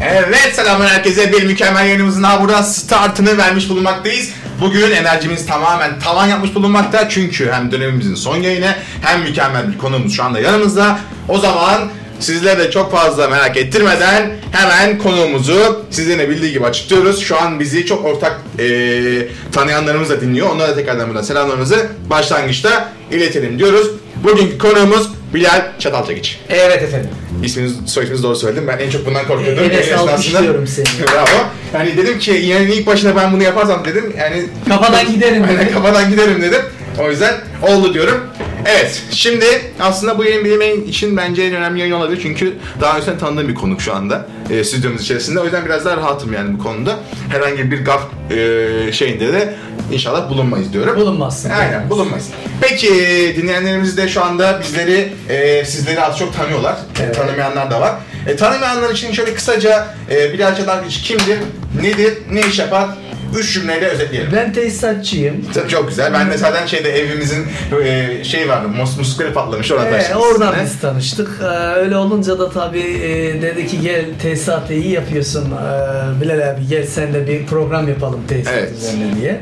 Evet selamlar herkese bir mükemmel yayınımızın daha burada startını vermiş bulunmaktayız. Bugün enerjimiz tamamen tavan yapmış bulunmakta çünkü hem dönemimizin son yayını hem mükemmel bir konuğumuz şu anda yanımızda. O zaman sizlere de çok fazla merak ettirmeden hemen konuğumuzu sizlerin bildiği gibi açıklıyoruz. Şu an bizi çok ortak eee tanıyanlarımız da dinliyor. Onlara da tekrardan buradan selamlarımızı başlangıçta iletelim diyoruz. Bugünkü konuğumuz Bilal Çatalçagiç. Evet efendim. İsminiz, soy isminizi doğru söyledim. Ben en çok bundan korkuyordum. Esnasında. alkışlıyorum seni. Bravo. Yani dedim ki yani ilk başına ben bunu yaparsam dedim yani Kafadan giderim Aynen, dedi. kafadan giderim dedim. O yüzden oldu diyorum. Evet, şimdi aslında bu yayın benim en- için bence en önemli yayın olabilir çünkü daha önceden tanıdığım bir konuk şu anda e, stüdyomuz içerisinde. O yüzden biraz daha rahatım yani bu konuda. Herhangi bir gaf e, şeyinde de inşallah bulunmayız diyorum. Bulunmazsın. Aynen bulunmayız. Peki dinleyenlerimiz de şu anda bizleri e, sizleri az çok tanıyorlar. E, Evet. tanımayanlar da var. E, tanımayanlar için şöyle kısaca e, Bilal Çatalgiç kimdir, nedir, ne iş yapar? Üç cümleyle özetleyelim. Ben tesisatçıyım. Çok- Çok güzel. Ben de zaten şeyde evimizin e, şey vardı, mos patlamış oradan başladık oradan sizinle. biz tanıştık. Ee, öyle olunca da tabii e, dedi ki gel tesisatı iyi yapıyorsun. Ee, Bilal abi gel sen de bir program yapalım tesisat Evet. üzerine diye.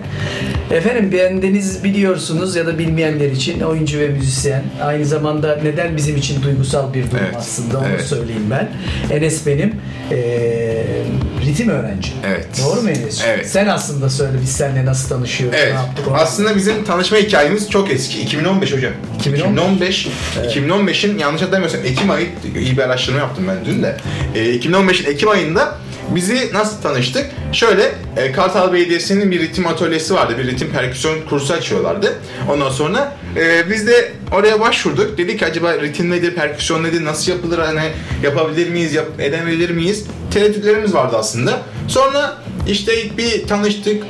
Efendim bendeniz biliyorsunuz ya da bilmeyenler için oyuncu ve müzisyen. Aynı zamanda neden bizim için duygusal bir durum Evet. aslında onu Evet. söyleyeyim ben. Enes benim ee, ritim öğrenci. Evet. Doğru mu Enes? Evet. Sen aslında söyle biz seninle nasıl tanışıyoruz, Evet. ne yaptık onu Aslında bizim tanışma hikayemiz çok eski. 2015 hocam. 2015. 2015. 2015'in yanlış hatırlamıyorsam Ekim ayı iyi bir araştırma yaptım ben dün de. E, 2015'in Ekim ayında bizi nasıl tanıştık? Şöyle e, Kartal Belediyesi'nin bir ritim atölyesi vardı. Bir ritim perküsyon kursu açıyorlardı. Ondan sonra e, biz de oraya başvurduk. Dedik ki acaba ritim nedir, perküsyon nedir, nasıl yapılır, hani yapabilir miyiz, yap, edebilir miyiz? Tereddütlerimiz vardı aslında. Sonra işte ilk bir tanıştık,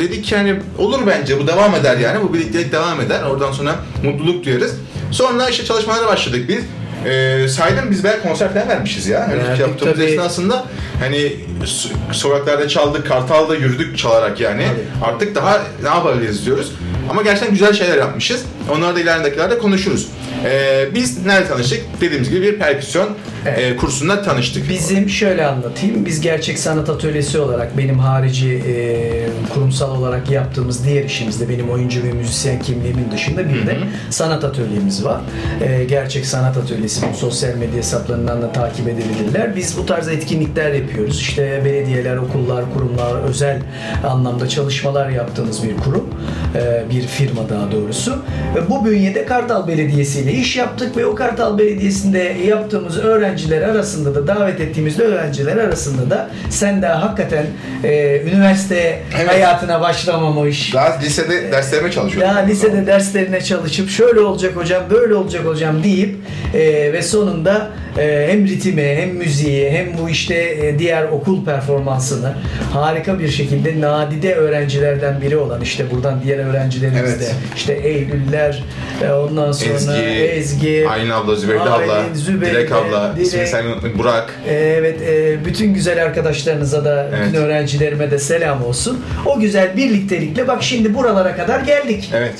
dedik yani olur bence bu devam eder yani bu birliktelik devam eder oradan sonra mutluluk duyarız. Sonra işte çalışmalara başladık biz. Ee, saydım biz belki konser falan vermişiz ya. Hani Verdik yaptığımız tabii. esnasında hani so- sokaklarda çaldık, Kartal'da yürüdük çalarak yani. Tabii. Artık daha ne yapabiliriz diyoruz. Ama gerçekten güzel şeyler yapmışız. Onları da ileride dakikalarda konuşuruz. Ee, biz nerede tanıştık? Dediğimiz gibi bir perküsyon Evet. e, kursunda tanıştık. Bizim şöyle anlatayım. Biz gerçek sanat atölyesi olarak benim harici e, kurumsal olarak yaptığımız diğer işimizde benim oyuncu ve müzisyen kimliğimin dışında bir de sanat atölyemiz var. E, gerçek sanat atölyesi bu sosyal medya hesaplarından da takip edebilirler. Biz bu tarz etkinlikler yapıyoruz. İşte belediyeler, okullar, kurumlar, özel anlamda çalışmalar yaptığımız bir kurum. E, bir firma daha doğrusu. Ve bu bünyede Kartal Belediyesi ile iş yaptık ve o Kartal Belediyesi'nde yaptığımız öğrenciler arasında da davet ettiğimiz öğrenciler arasında da sen de hakikaten e, üniversite Evet. hayatına başlamamış. Daha lisede derslerime çalışıyordum. Daha lisede derslerine çalışıp şöyle olacak hocam, böyle olacak hocam deyip e, ve sonunda e, hem ritmi hem müziği hem bu işte e, diğer okul performansını harika bir şekilde nadide öğrencilerden biri olan işte buradan diğer öğrencilerimiz Evet. de işte Eylüller e, ondan sonra Ezgi, Ezgi, Aylin abla, Zübeyde abla, Zübeyde, Dilek abla, Dilek. ismini unutmayın, Burak. e, Evet, e, bütün güzel arkadaşlarınıza da, Evet. bütün öğrencilerime de selam olsun. O güzel birliktelikle bak şimdi buralara kadar geldik. Evet.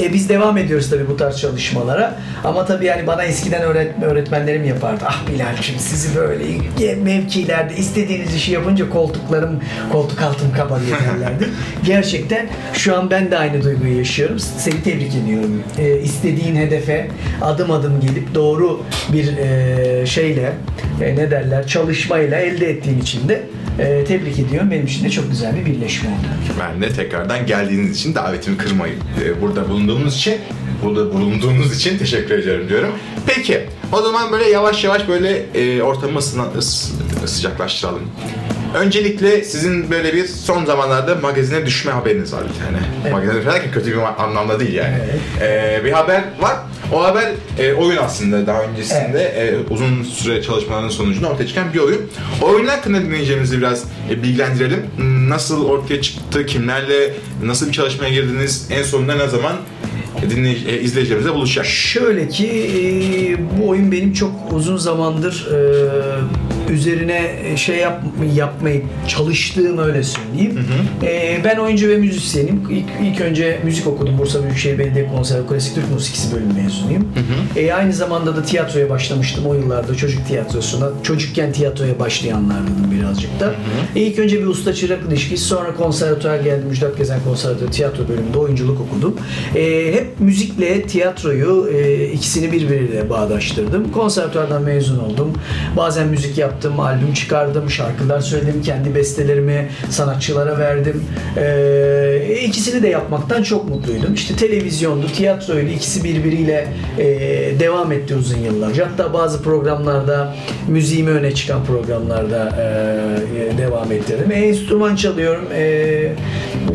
E, biz devam ediyoruz tabii bu tarz çalışmalara. Ama tabii yani bana eskiden öğretme, öğretmenlerim yapardı. Ah Bilal'cim sizi böyle mevkilerde istediğiniz işi yapınca koltuklarım, koltuk altım kabarıyor derlerdi. Gerçekten şu an ben de aynı duyguyu yaşıyorum. Seni tebrik ediyorum. E, istediğin hedefe adım adım gelip doğru bir e, şeyle e, ne derler çalışmayla elde ettiğin için de e, tebrik ediyorum. Benim için de çok güzel bir birleşme oldu. Ben de tekrardan geldiğiniz için davetimi kırmayın. Ee, burada bulunduğumuz için burada bulunduğunuz için teşekkür ediyorum diyorum. Peki o zaman böyle yavaş yavaş böyle e, ortamı ısına- ıs- sıcaklaştıralım. Öncelikle sizin böyle bir son zamanlarda magazine düşme haberiniz var bir tane. Evet. Magazine ki kötü bir anlamda değil yani. Evet. Ee, bir haber var. O haber e, oyun aslında daha öncesinde e, uzun süre çalışmaların sonucunda ortaya çıkan bir oyun. O oyun hakkında dinleyeceğimizi biraz e, bilgilendirelim. Nasıl ortaya çıktı, kimlerle, nasıl bir çalışmaya girdiniz, en sonunda ne zaman dinleyici, e, izleyicilerimizle buluşacak? Şöyle ki e, bu oyun benim çok uzun zamandır e, üzerine şey yap, yapmayı çalıştığım öyle söyleyeyim. E, ben oyuncu ve müzisyenim. İlk, ilk önce müzik okudum. Bursa Büyükşehir Belediye Konservatuarı Klasik Türk Musikisi bölümü mezunuyum. E, aynı zamanda da tiyatroya başlamıştım o yıllarda çocuk tiyatrosuna. Çocukken tiyatroya başlayanlardım birazcık da. E, ilk önce bir usta çırak ilişkisi sonra konservatuar geldim. Müjdat Gezen Konservatuarı tiyatro bölümünde oyunculuk okudum. E, hep müzikle tiyatroyu e, ikisini birbiriyle bağdaştırdım. Konservatuardan mezun oldum. Bazen müzik yaptım, albüm çıkardım, şarkılar söyledim, kendi bestelerimi sanatçılara verdim. E, ikisini de yapmaktan çok mutluydum. İşte televizyondu, tiyatroydu ikisi birbiriyle e, devam etti uzun yıllarca. Hatta bazı programlarda müziğimi öne çıkan programlarda e, devam ettirdim. E, enstrüman çalıyorum, e,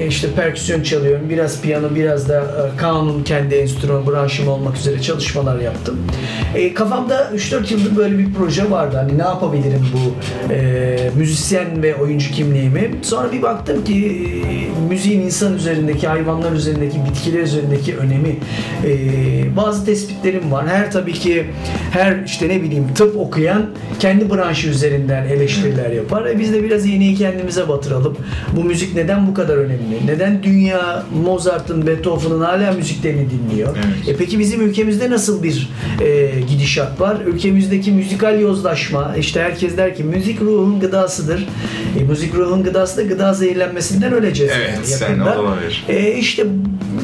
işte perküsyon çalıyorum, biraz piyano, biraz da e, kanun kendi enstrüman branşım olmak üzere çalışmalar yaptım. E, kafamda 3-4 yıldır böyle bir proje vardı. Hani ne yapabilirim bu e, müzisyen ve oyuncu kimliğimi. Sonra bir baktım ki e, müziğin insan üzerindeki, hayvanlar üzerindeki, bitkiler üzerindeki önemi. E, bazı tespitlerim var. Her tabii ki her işte ne bileyim tıp okuyan kendi branşı üzerinden eleştiriler yapar. E, biz de biraz iğneyi kendimize batıralım. Bu müzik neden bu kadar önemli? Neden dünya Mozart'ın, Beethoven'ın hala müziklerini dinliyor? Evet. E peki bizim ülkemizde nasıl bir e, gidişat var? Ülkemizdeki müzikal yozlaşma, işte herkes der ki müzik ruhun gıdasıdır. E, müzik ruhun gıdası da gıda zehirlenmesinden öleceğiz. Evet, yani sen yakında. olabilir. E, işte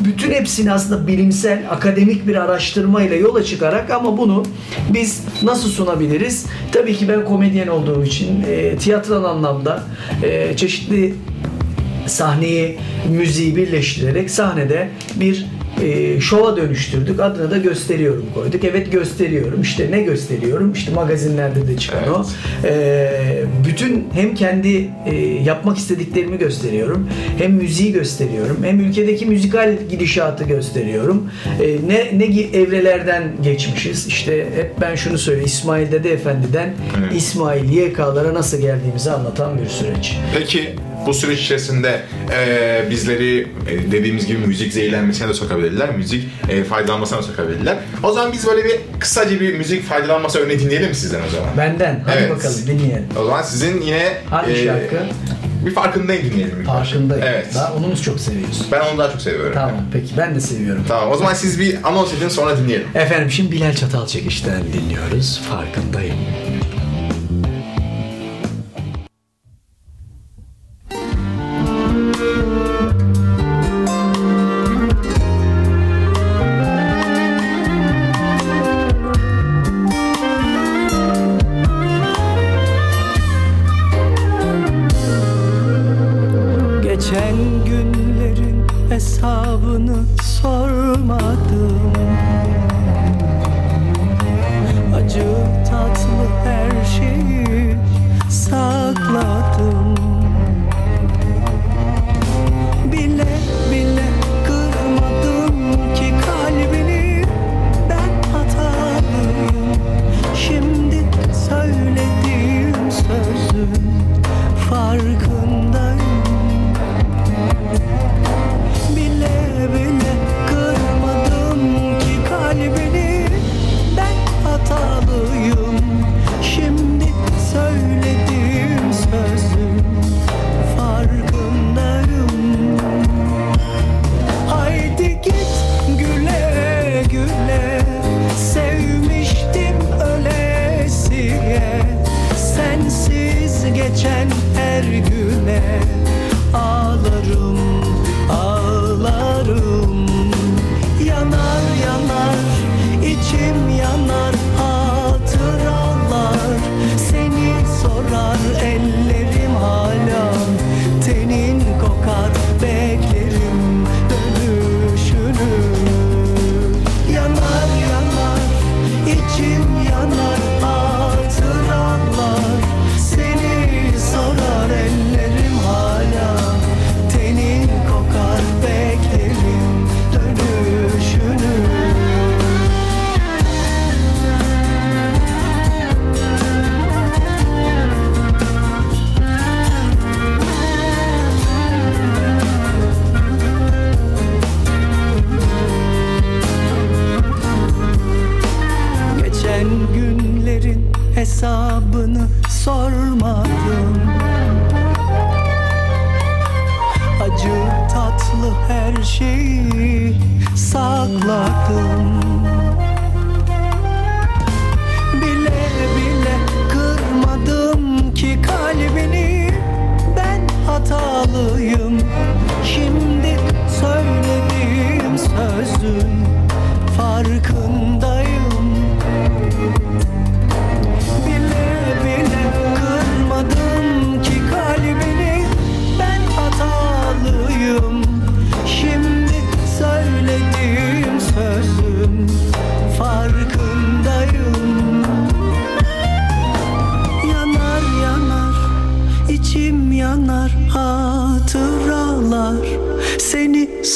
bütün hepsini aslında bilimsel, akademik bir araştırmayla yola çıkarak ama bunu biz nasıl sunabiliriz? Tabii ki ben komedyen olduğum için e, tiyatral anlamda e, çeşitli sahneyi, müziği birleştirerek sahnede bir e, şova dönüştürdük. Adını da gösteriyorum koyduk. Evet gösteriyorum. İşte ne gösteriyorum? İşte magazinlerde de çıkan o. E, bütün hem kendi e, yapmak istediklerimi gösteriyorum. Hem müziği gösteriyorum. Hem ülkedeki müzikal gidişatı gösteriyorum. E, ne ne evrelerden geçmişiz. İşte hep ben şunu söylüyorum. İsmail Dede Efendi'den Evet. İsmail YK'lara nasıl geldiğimizi anlatan bir süreç. Peki bu süreç içerisinde e, bizleri e, dediğimiz gibi müzik zehirlenmesine de sokabilirler, müzik e, faydalanmasına da sokabilirler. O zaman biz böyle bir kısaca bir müzik faydalanması örneği dinleyelim mi sizden o zaman? Benden. Hadi Evet. bakalım dinleyelim. O zaman sizin yine Hangi e, şarkı? Bir farkındayım dinleyelim. ilk başta. Farkındayım. Evet. Daha onu mu çok seviyorsun? Ben onu daha çok seviyorum. Tamam peki ben de seviyorum. Tamam o zaman siz bir anons edin sonra dinleyelim. Efendim şimdi Bilal Çatalçekiş'ten dinliyoruz. Farkındayım.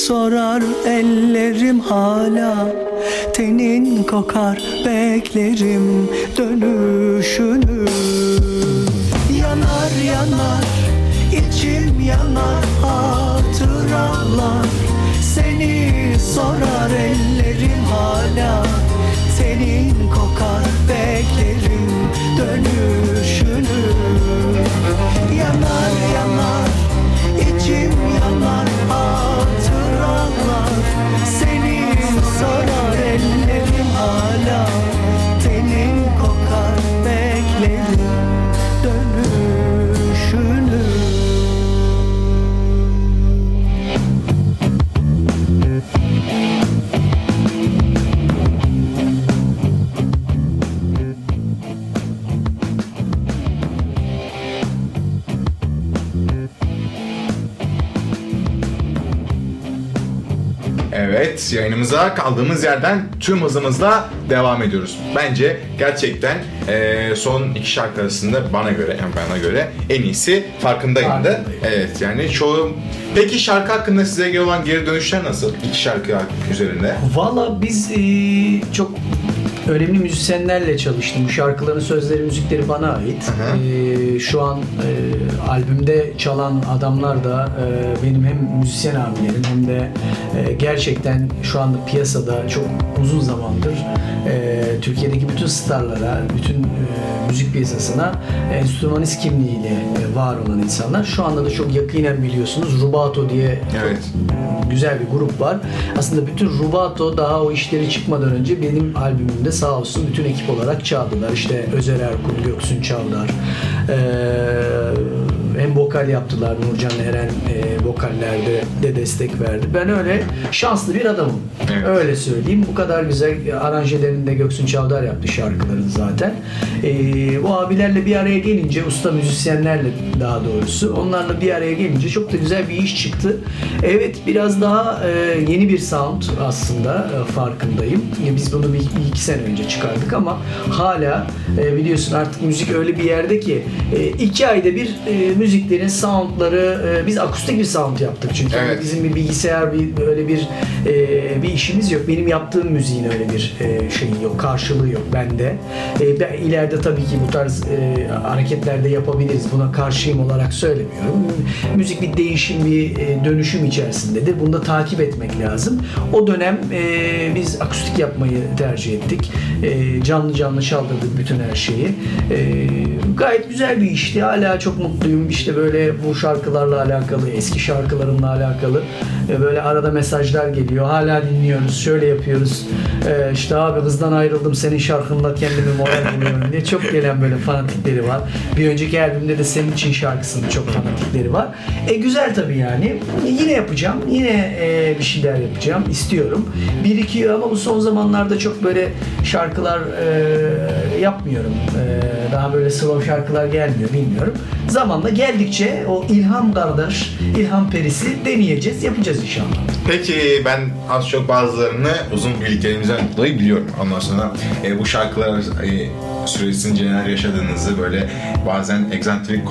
Sorar ellerim hala. Tenin kokar beklerim dönüşünü Evet, yayınımıza kaldığımız yerden tüm hızımızla devam ediyoruz. Bence gerçekten eee, son iki şarkı arasında bana göre, yani bana göre en iyisi farkındayım da. Evet, yani çoğu... Peki şarkı hakkında size gelen geri dönüşler nasıl? İki şarkı üzerinde. Valla biz e, çok önemli müzisyenlerle çalıştım. Şarkıların sözleri, müzikleri bana ait. E, şu an e, albümde çalan adamlar da e, benim hem müzisyen abilerim hem de e, gerçekten şu anda piyasada çok uzun zamandır e, Türkiye'deki bütün starlara, bütün e, müzik piyasasına enstrümanist kimliğiyle e, var olan insanlar. Şu anda da çok yakinen biliyorsunuz Rubato diye Evet. Güzel bir grup var. Aslında bütün Rubato daha o işleri çıkmadan önce benim albümümde sağ olsun bütün ekip olarak çaldılar. İşte Özer Erkun, Göksun Çavdar, eee, hem vokal yaptılar. Nurcan Eren eee, vokallerde de destek verdi. Ben öyle şanslı bir adamım. Evet. Öyle söyleyeyim. Bu kadar güzel aranjelerini de Göksun Çavdar yaptı şarkıların zaten. Eee, bu abilerle bir araya gelince, usta müzisyenlerle daha doğrusu, onlarla bir araya gelince çok da güzel bir iş çıktı. Evet biraz daha e, yeni bir sound aslında e, farkındayım. E, biz bunu bir, bir iki sene önce çıkardık ama hala e, biliyorsun artık müzik öyle bir yerde ki e, iki ayda bir e, müziklerin soundları e, biz akustik bir sound yaptık çünkü Evet. Yani bizim bir bilgisayar bir öyle bir e, bir işimiz yok. Benim yaptığım müziğin öyle bir e, şeyi yok, karşılığı yok bende. E, ben ileride tabii ki bu tarz e, hareketlerde yapabiliriz. Buna karşıyım olarak söylemiyorum. Müzik bir değişim, bir e, dönüşüm içerisindedir. Bunu da takip etmek lazım. O dönem e, biz akustik yapmayı tercih ettik. E, canlı canlı çaldırdık bütün her şeyi. E, gayet güzel bir işti. Hala çok mutluyum. İşte böyle bu şarkılarla alakalı, eski şarkılarımla alakalı e, böyle arada mesajlar geliyor. Hala dinliyoruz. Şöyle yapıyoruz. E, işte abi kızdan ayrıldım senin şarkınla kendimi moral buluyorum diye çok gelen böyle fanatikleri var. Bir önceki albümde de senin için şarkısının çok fanatikleri var. E güzel tabii yani. E, yine yapacağım. Yine bir şeyler yapacağım. istiyorum. Birikiyor ama bu son zamanlarda çok böyle şarkılar yapmıyorum. Daha böyle slow şarkılar gelmiyor bilmiyorum. Zamanla geldikçe o ilham kardeş, ilham perisi deneyeceğiz, yapacağız inşallah. Peki ben az çok bazılarını uzun birliklerimizden dolayı biliyorum. Ondan sonra e, bu şarkılar e, süresince neler yaşadığınızı böyle bazen egzantrik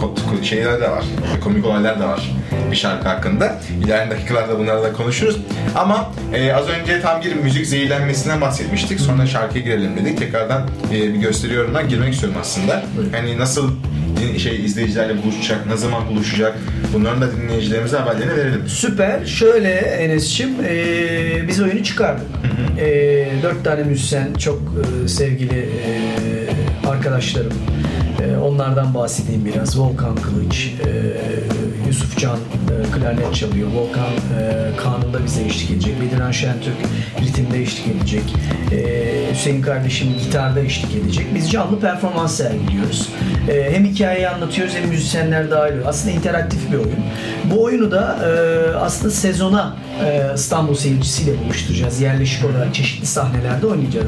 şeyler de var. Komik olaylar da var bir şarkı hakkında. İlerleyen dakikalarda bunları da konuşuruz. Ama e, az önce tam bir müzik zehirlenmesinden bahsetmiştik. Sonra şarkıya girelim dedik. Tekrardan e, bir gösteri yorumuna girmek istiyorum aslında. Hani nasıl din- şey izleyicilerle buluşacak, ne zaman buluşacak bunların da dinleyicilerimize haberlerini verelim. Süper. Şöyle Enes'cim e, biz oyunu çıkardık. E, dört tane müzisyen, çok e, sevgili e, arkadaşlarım. E, onlardan bahsedeyim biraz. Volkan Kılıç, e, Yusuf Can e, klarnet çalıyor. Volkan e, kanunda bize eşlik edecek. Bediran Şentürk ritimde eşlik edecek. E, Hüseyin kardeşim gitarda eşlik edecek. Biz canlı performans sergiliyoruz. E, hem hikayeyi anlatıyoruz hem müzisyenler dahil oluyor. Aslında interaktif bir oyun. Bu oyunu da e, aslında sezona e, İstanbul seyircisiyle buluşturacağız. Yerleşik olarak çeşitli sahnelerde oynayacağız.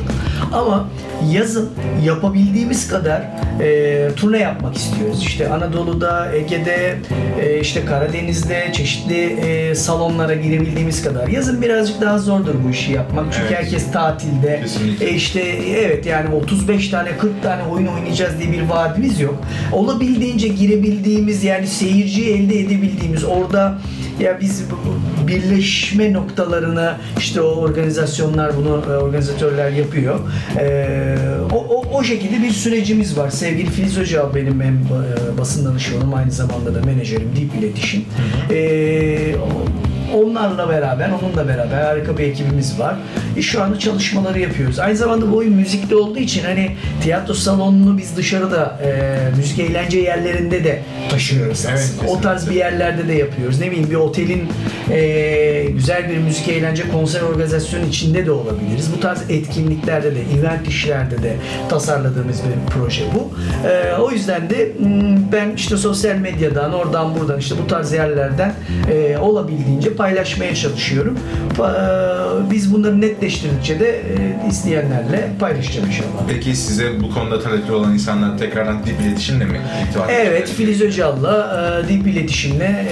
Ama yazın yapabildiğimiz kadar e, turne yapmak istiyoruz. İşte Anadolu'da, Ege'de, e, işte Karadeniz'de çeşitli e, salonlara girebildiğimiz kadar. Yazın birazcık daha zordur bu işi yapmak. Çünkü Evet. herkes tatilde. Kesinlikle. E işte evet yani 35 tane 40 tane oyun oynayacağız diye bir vaadimiz yok. Olabildiğince girebildiğimiz yani seyirciyi elde edebildiğimiz orada ya biz birleşme noktalarına işte o organizasyonlar bunu e, organizatörler yapıyor. E, o, o, o şekilde bir sürecimiz var. Sevgili Filiz Hoca benim hem e, basın danışmanım aynı zamanda da menajerim Deep İletişim. E, o- Onlarla beraber, onunla beraber harika bir ekibimiz var. E, şu anda çalışmaları yapıyoruz. Aynı zamanda bu oyun müzikli olduğu için hani tiyatro salonunu biz dışarıda e, müzik eğlence yerlerinde de taşıyoruz Evet, aslında. O tarz bir yerlerde de yapıyoruz. Ne bileyim bir otelin e, güzel bir müzik eğlence konser organizasyonu içinde de olabiliriz. Bu tarz etkinliklerde de, event işlerde de tasarladığımız bir proje bu. E, o yüzden de m, ben işte sosyal medyadan, oradan buradan işte bu tarz yerlerden e, olabildiğince paylaşmaya çalışıyorum. E, biz bunları netleştirdikçe de e, izleyenlerle paylaşacağım inşallah. Peki size bu konuda tanıklı olan insanlar tekrardan dip iletişimle mi Evet? Filiz Öcal'la e, Deep iletişimle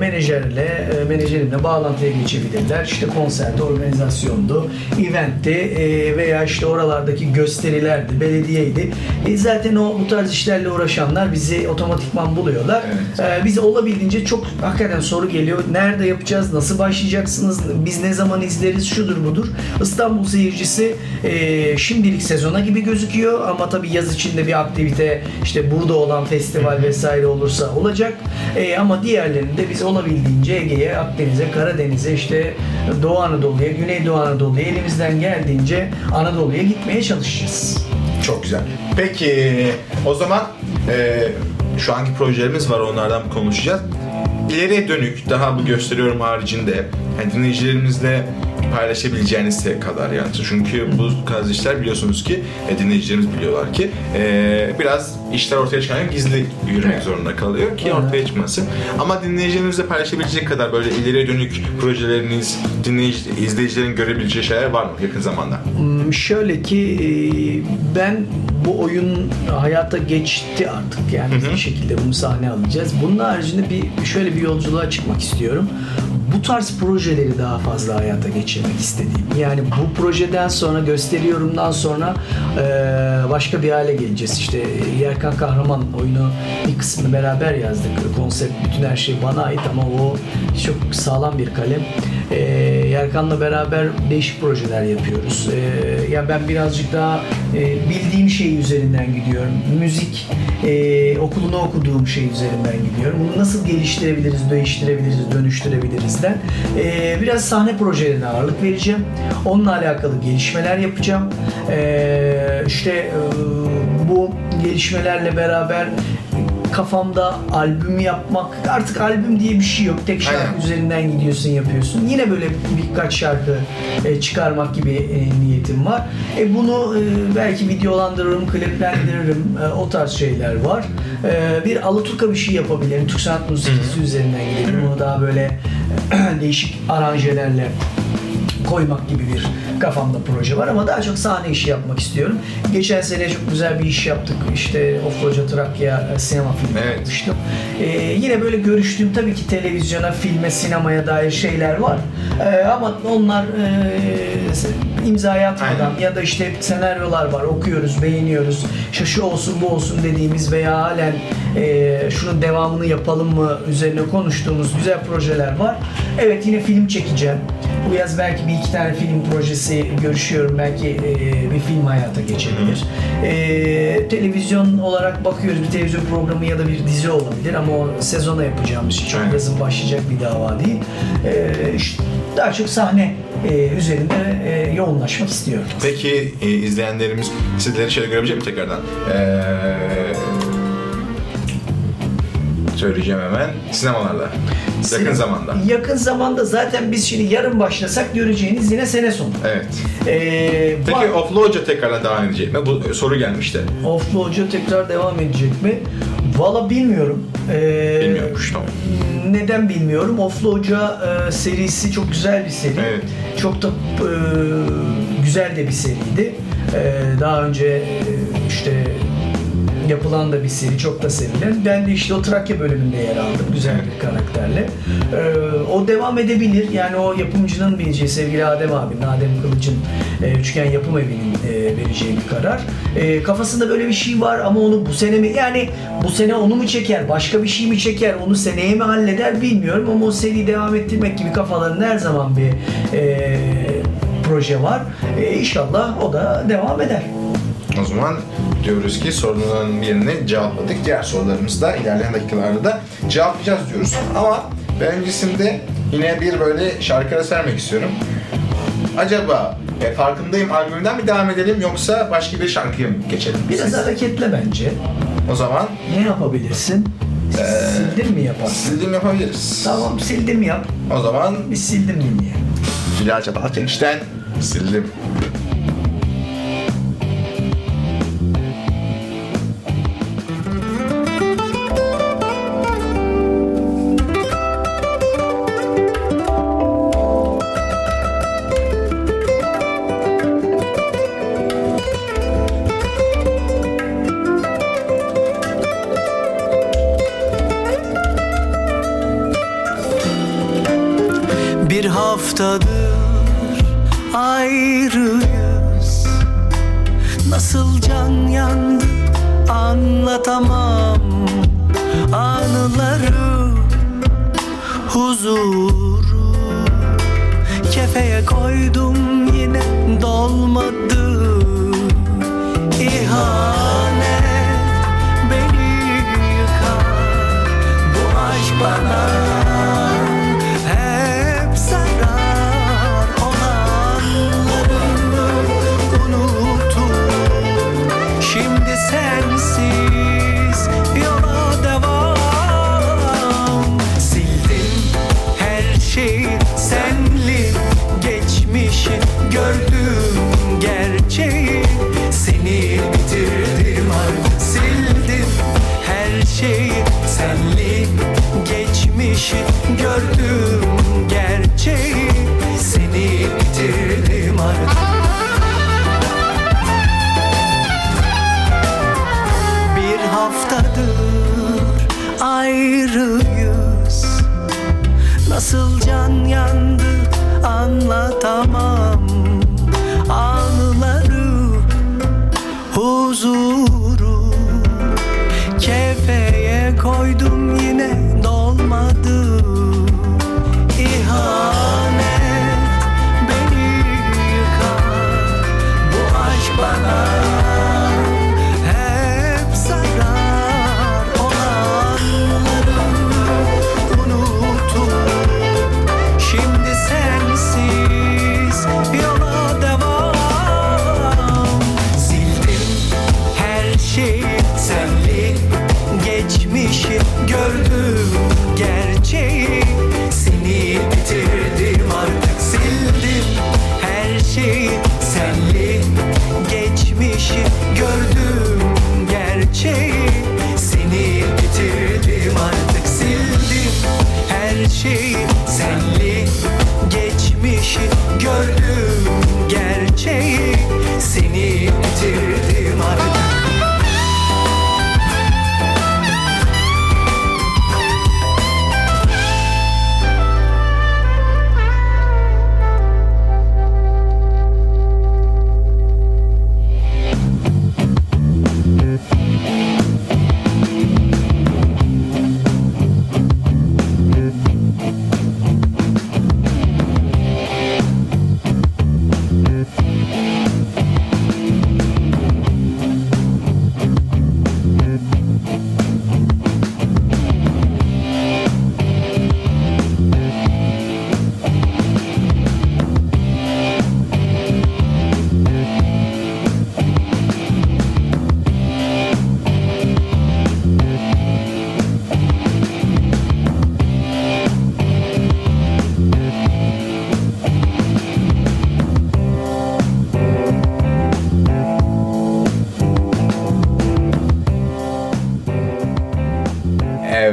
menajerle, menajerimle bağlantıya geçebilirler. İşte konserde, organizasyondu, eventti veya işte oralardaki gösterilerdi, belediyeydi. E, zaten o bu tarz işlerle uğraşanlar bizi otomatikman buluyorlar. Evet. E, biz olabildiğince çok hakikaten soru geliyor. Nerede yapacağız? Nasıl başlayacaksınız? Biz ne zaman izleriz? Şudur budur. İstanbul seyircisi e, şimdilik sezona gibi gözüküyor ama tabii yaz içinde bir aktivite işte burada olan festival vesaire olursa olacak. E, ama diğerlerinde biz olabildiğince Ege'ye, Akdeniz'e, Karadeniz'e işte Doğu Anadolu'ya, Güneydoğu Anadolu'ya elimizden geldiğince Anadolu'ya gitmeye çalışacağız. Çok güzel. Peki o zaman e, şu anki projelerimiz var onlardan konuşacağız. İleriye dönük daha bu gösteriyorum haricinde yani dinleyicilerimizle paylaşabileceğiniz kadar yani. Çünkü bu tarz işler biliyorsunuz ki e, dinleyicilerimiz biliyorlar ki e, biraz işler ortaya çıkarken gizli yürümek zorunda kalıyor ki ortaya çıkmasın. Ama dinleyicilerimizle paylaşabilecek kadar böyle ileriye dönük projeleriniz, dinleyici, izleyicilerin görebileceği şeyler var mı yakın zamanda? Hmm, Şöyle ki e, ben bu oyun hayata geçti artık yani bir şekilde bunu sahne alacağız. Bunun haricinde bir şöyle bir yolculuğa çıkmak istiyorum. Bu tarz projeleri daha fazla hayata geçirmek istediğim. Yani bu projeden sonra gösteriyorumdan sonra e, başka bir hale geleceğiz. İşte Yerkan Kahraman oyunu bir kısmını beraber yazdık. Konsept bütün her şey bana ait ama o çok sağlam bir kalem. E, Yerkan'la beraber değişik projeler yapıyoruz. E, yani ben birazcık daha e, bildiğim şey üzerinden gidiyorum. Müzik e, okulunu okuduğum şey üzerinden gidiyorum. Bunu nasıl geliştirebiliriz, değiştirebiliriz, dönüştürebiliriz de. E, biraz sahne projelerine ağırlık vereceğim. Onunla alakalı gelişmeler yapacağım. E, işte e, gelişmelerle beraber kafamda albüm yapmak artık albüm diye bir şey yok. Tek şarkı Aynen. üzerinden gidiyorsun yapıyorsun. Yine böyle birkaç şarkı e, çıkarmak gibi e, niyetim var. E, bunu e, belki videolandırırım, kliplendiririm. E, o tarz şeyler var. E, bir Alaturka bir şey yapabilirim. Türk sanat müziği üzerinden gidelim. Bunu daha böyle değişik aranjelerle koymak gibi bir kafamda proje var ama daha çok sahne işi yapmak istiyorum. Geçen sene çok güzel bir iş yaptık. İşte Ofloca Trakya e, sinema filmi Evet. yapmıştım. Ee, yine böyle görüştüğüm tabii ki televizyona, filme, sinemaya dair şeyler var. Ee, ama onlar e, imzaya atmadan Aynen. ya da işte senaryolar var okuyoruz, beğeniyoruz. İşte şu olsun bu olsun dediğimiz veya halen e, şunun devamını yapalım mı üzerine konuştuğumuz güzel projeler var. Evet yine film çekeceğim. Bu yaz belki bir iki tane film projesi görüşüyorum. Belki e, bir film hayata geçebilir. E, televizyon olarak bakıyoruz. Bir televizyon programı ya da bir dizi olabilir ama o sezona yapacağımız şey. Çok yazın başlayacak bir dava değil. E, işte daha çok sahne e, üzerinde e, yoğunlaşmak istiyorum. Peki e, izleyenlerimiz sizleri şöyle görebilecek mi tekrardan? Ee, söyleyeceğim hemen. Sinemalarda. Yakın zamanda. Yakın zamanda zaten biz şimdi yarın başlasak göreceğiniz yine sene sonu. Evet. Ee, Peki var- Oflu Hoca tekrardan devam edecek mi? Bu soru gelmişti. Oflu Hoca tekrar devam edecek mi? Valla bilmiyorum. Ee, Bilmiyormuş tamam. Neden bilmiyorum. Oflu Hoca e, serisi çok güzel bir seri. Evet. Çok da e, güzel de bir seriydi. E, daha önce e, işte yapılan da bir seri, çok da sevilen. Ben de işte o Trakya bölümünde yer aldım. Güzel bir karakterle. E, o devam edebilir. Yani o yapımcının bileceği sevgili Adem abinin, Adem Kılıç'ın e, Üçgen Yapım Evi'nin e, vereceği bir karar. E, kafasında böyle bir şey var ama onu bu sene mi yani bu sene onu mu çeker, başka bir şey mi çeker, onu seneye mi halleder bilmiyorum ama o seriyi devam ettirmek gibi kafalarında her zaman bir e, proje var. E, inşallah o da devam eder. O zaman diyoruz ki sorunların birini cevapladık. Diğer sorularımızı da ilerleyen dakikalarda da cevaplayacağız diyoruz. Ama ben öncesinde yine bir böyle şarkıya sermek istiyorum. Acaba e, Farkındayım albümünden mi devam edelim yoksa başka bir şarkıya mı geçelim? Biraz Siz- hareketle bence. O zaman Ne yapabilirsin? sildim mi yaparsın? sildim yapabiliriz. Tamam sildim yap. O zaman Bir sildim dinleyelim. Bilal Çatal Çekiş'ten sildim. Haftadır ayrıyız. Nasıl can yandı anlatamam. Anıları, huzuru Kefeye koydum yine dolmadı. İhanet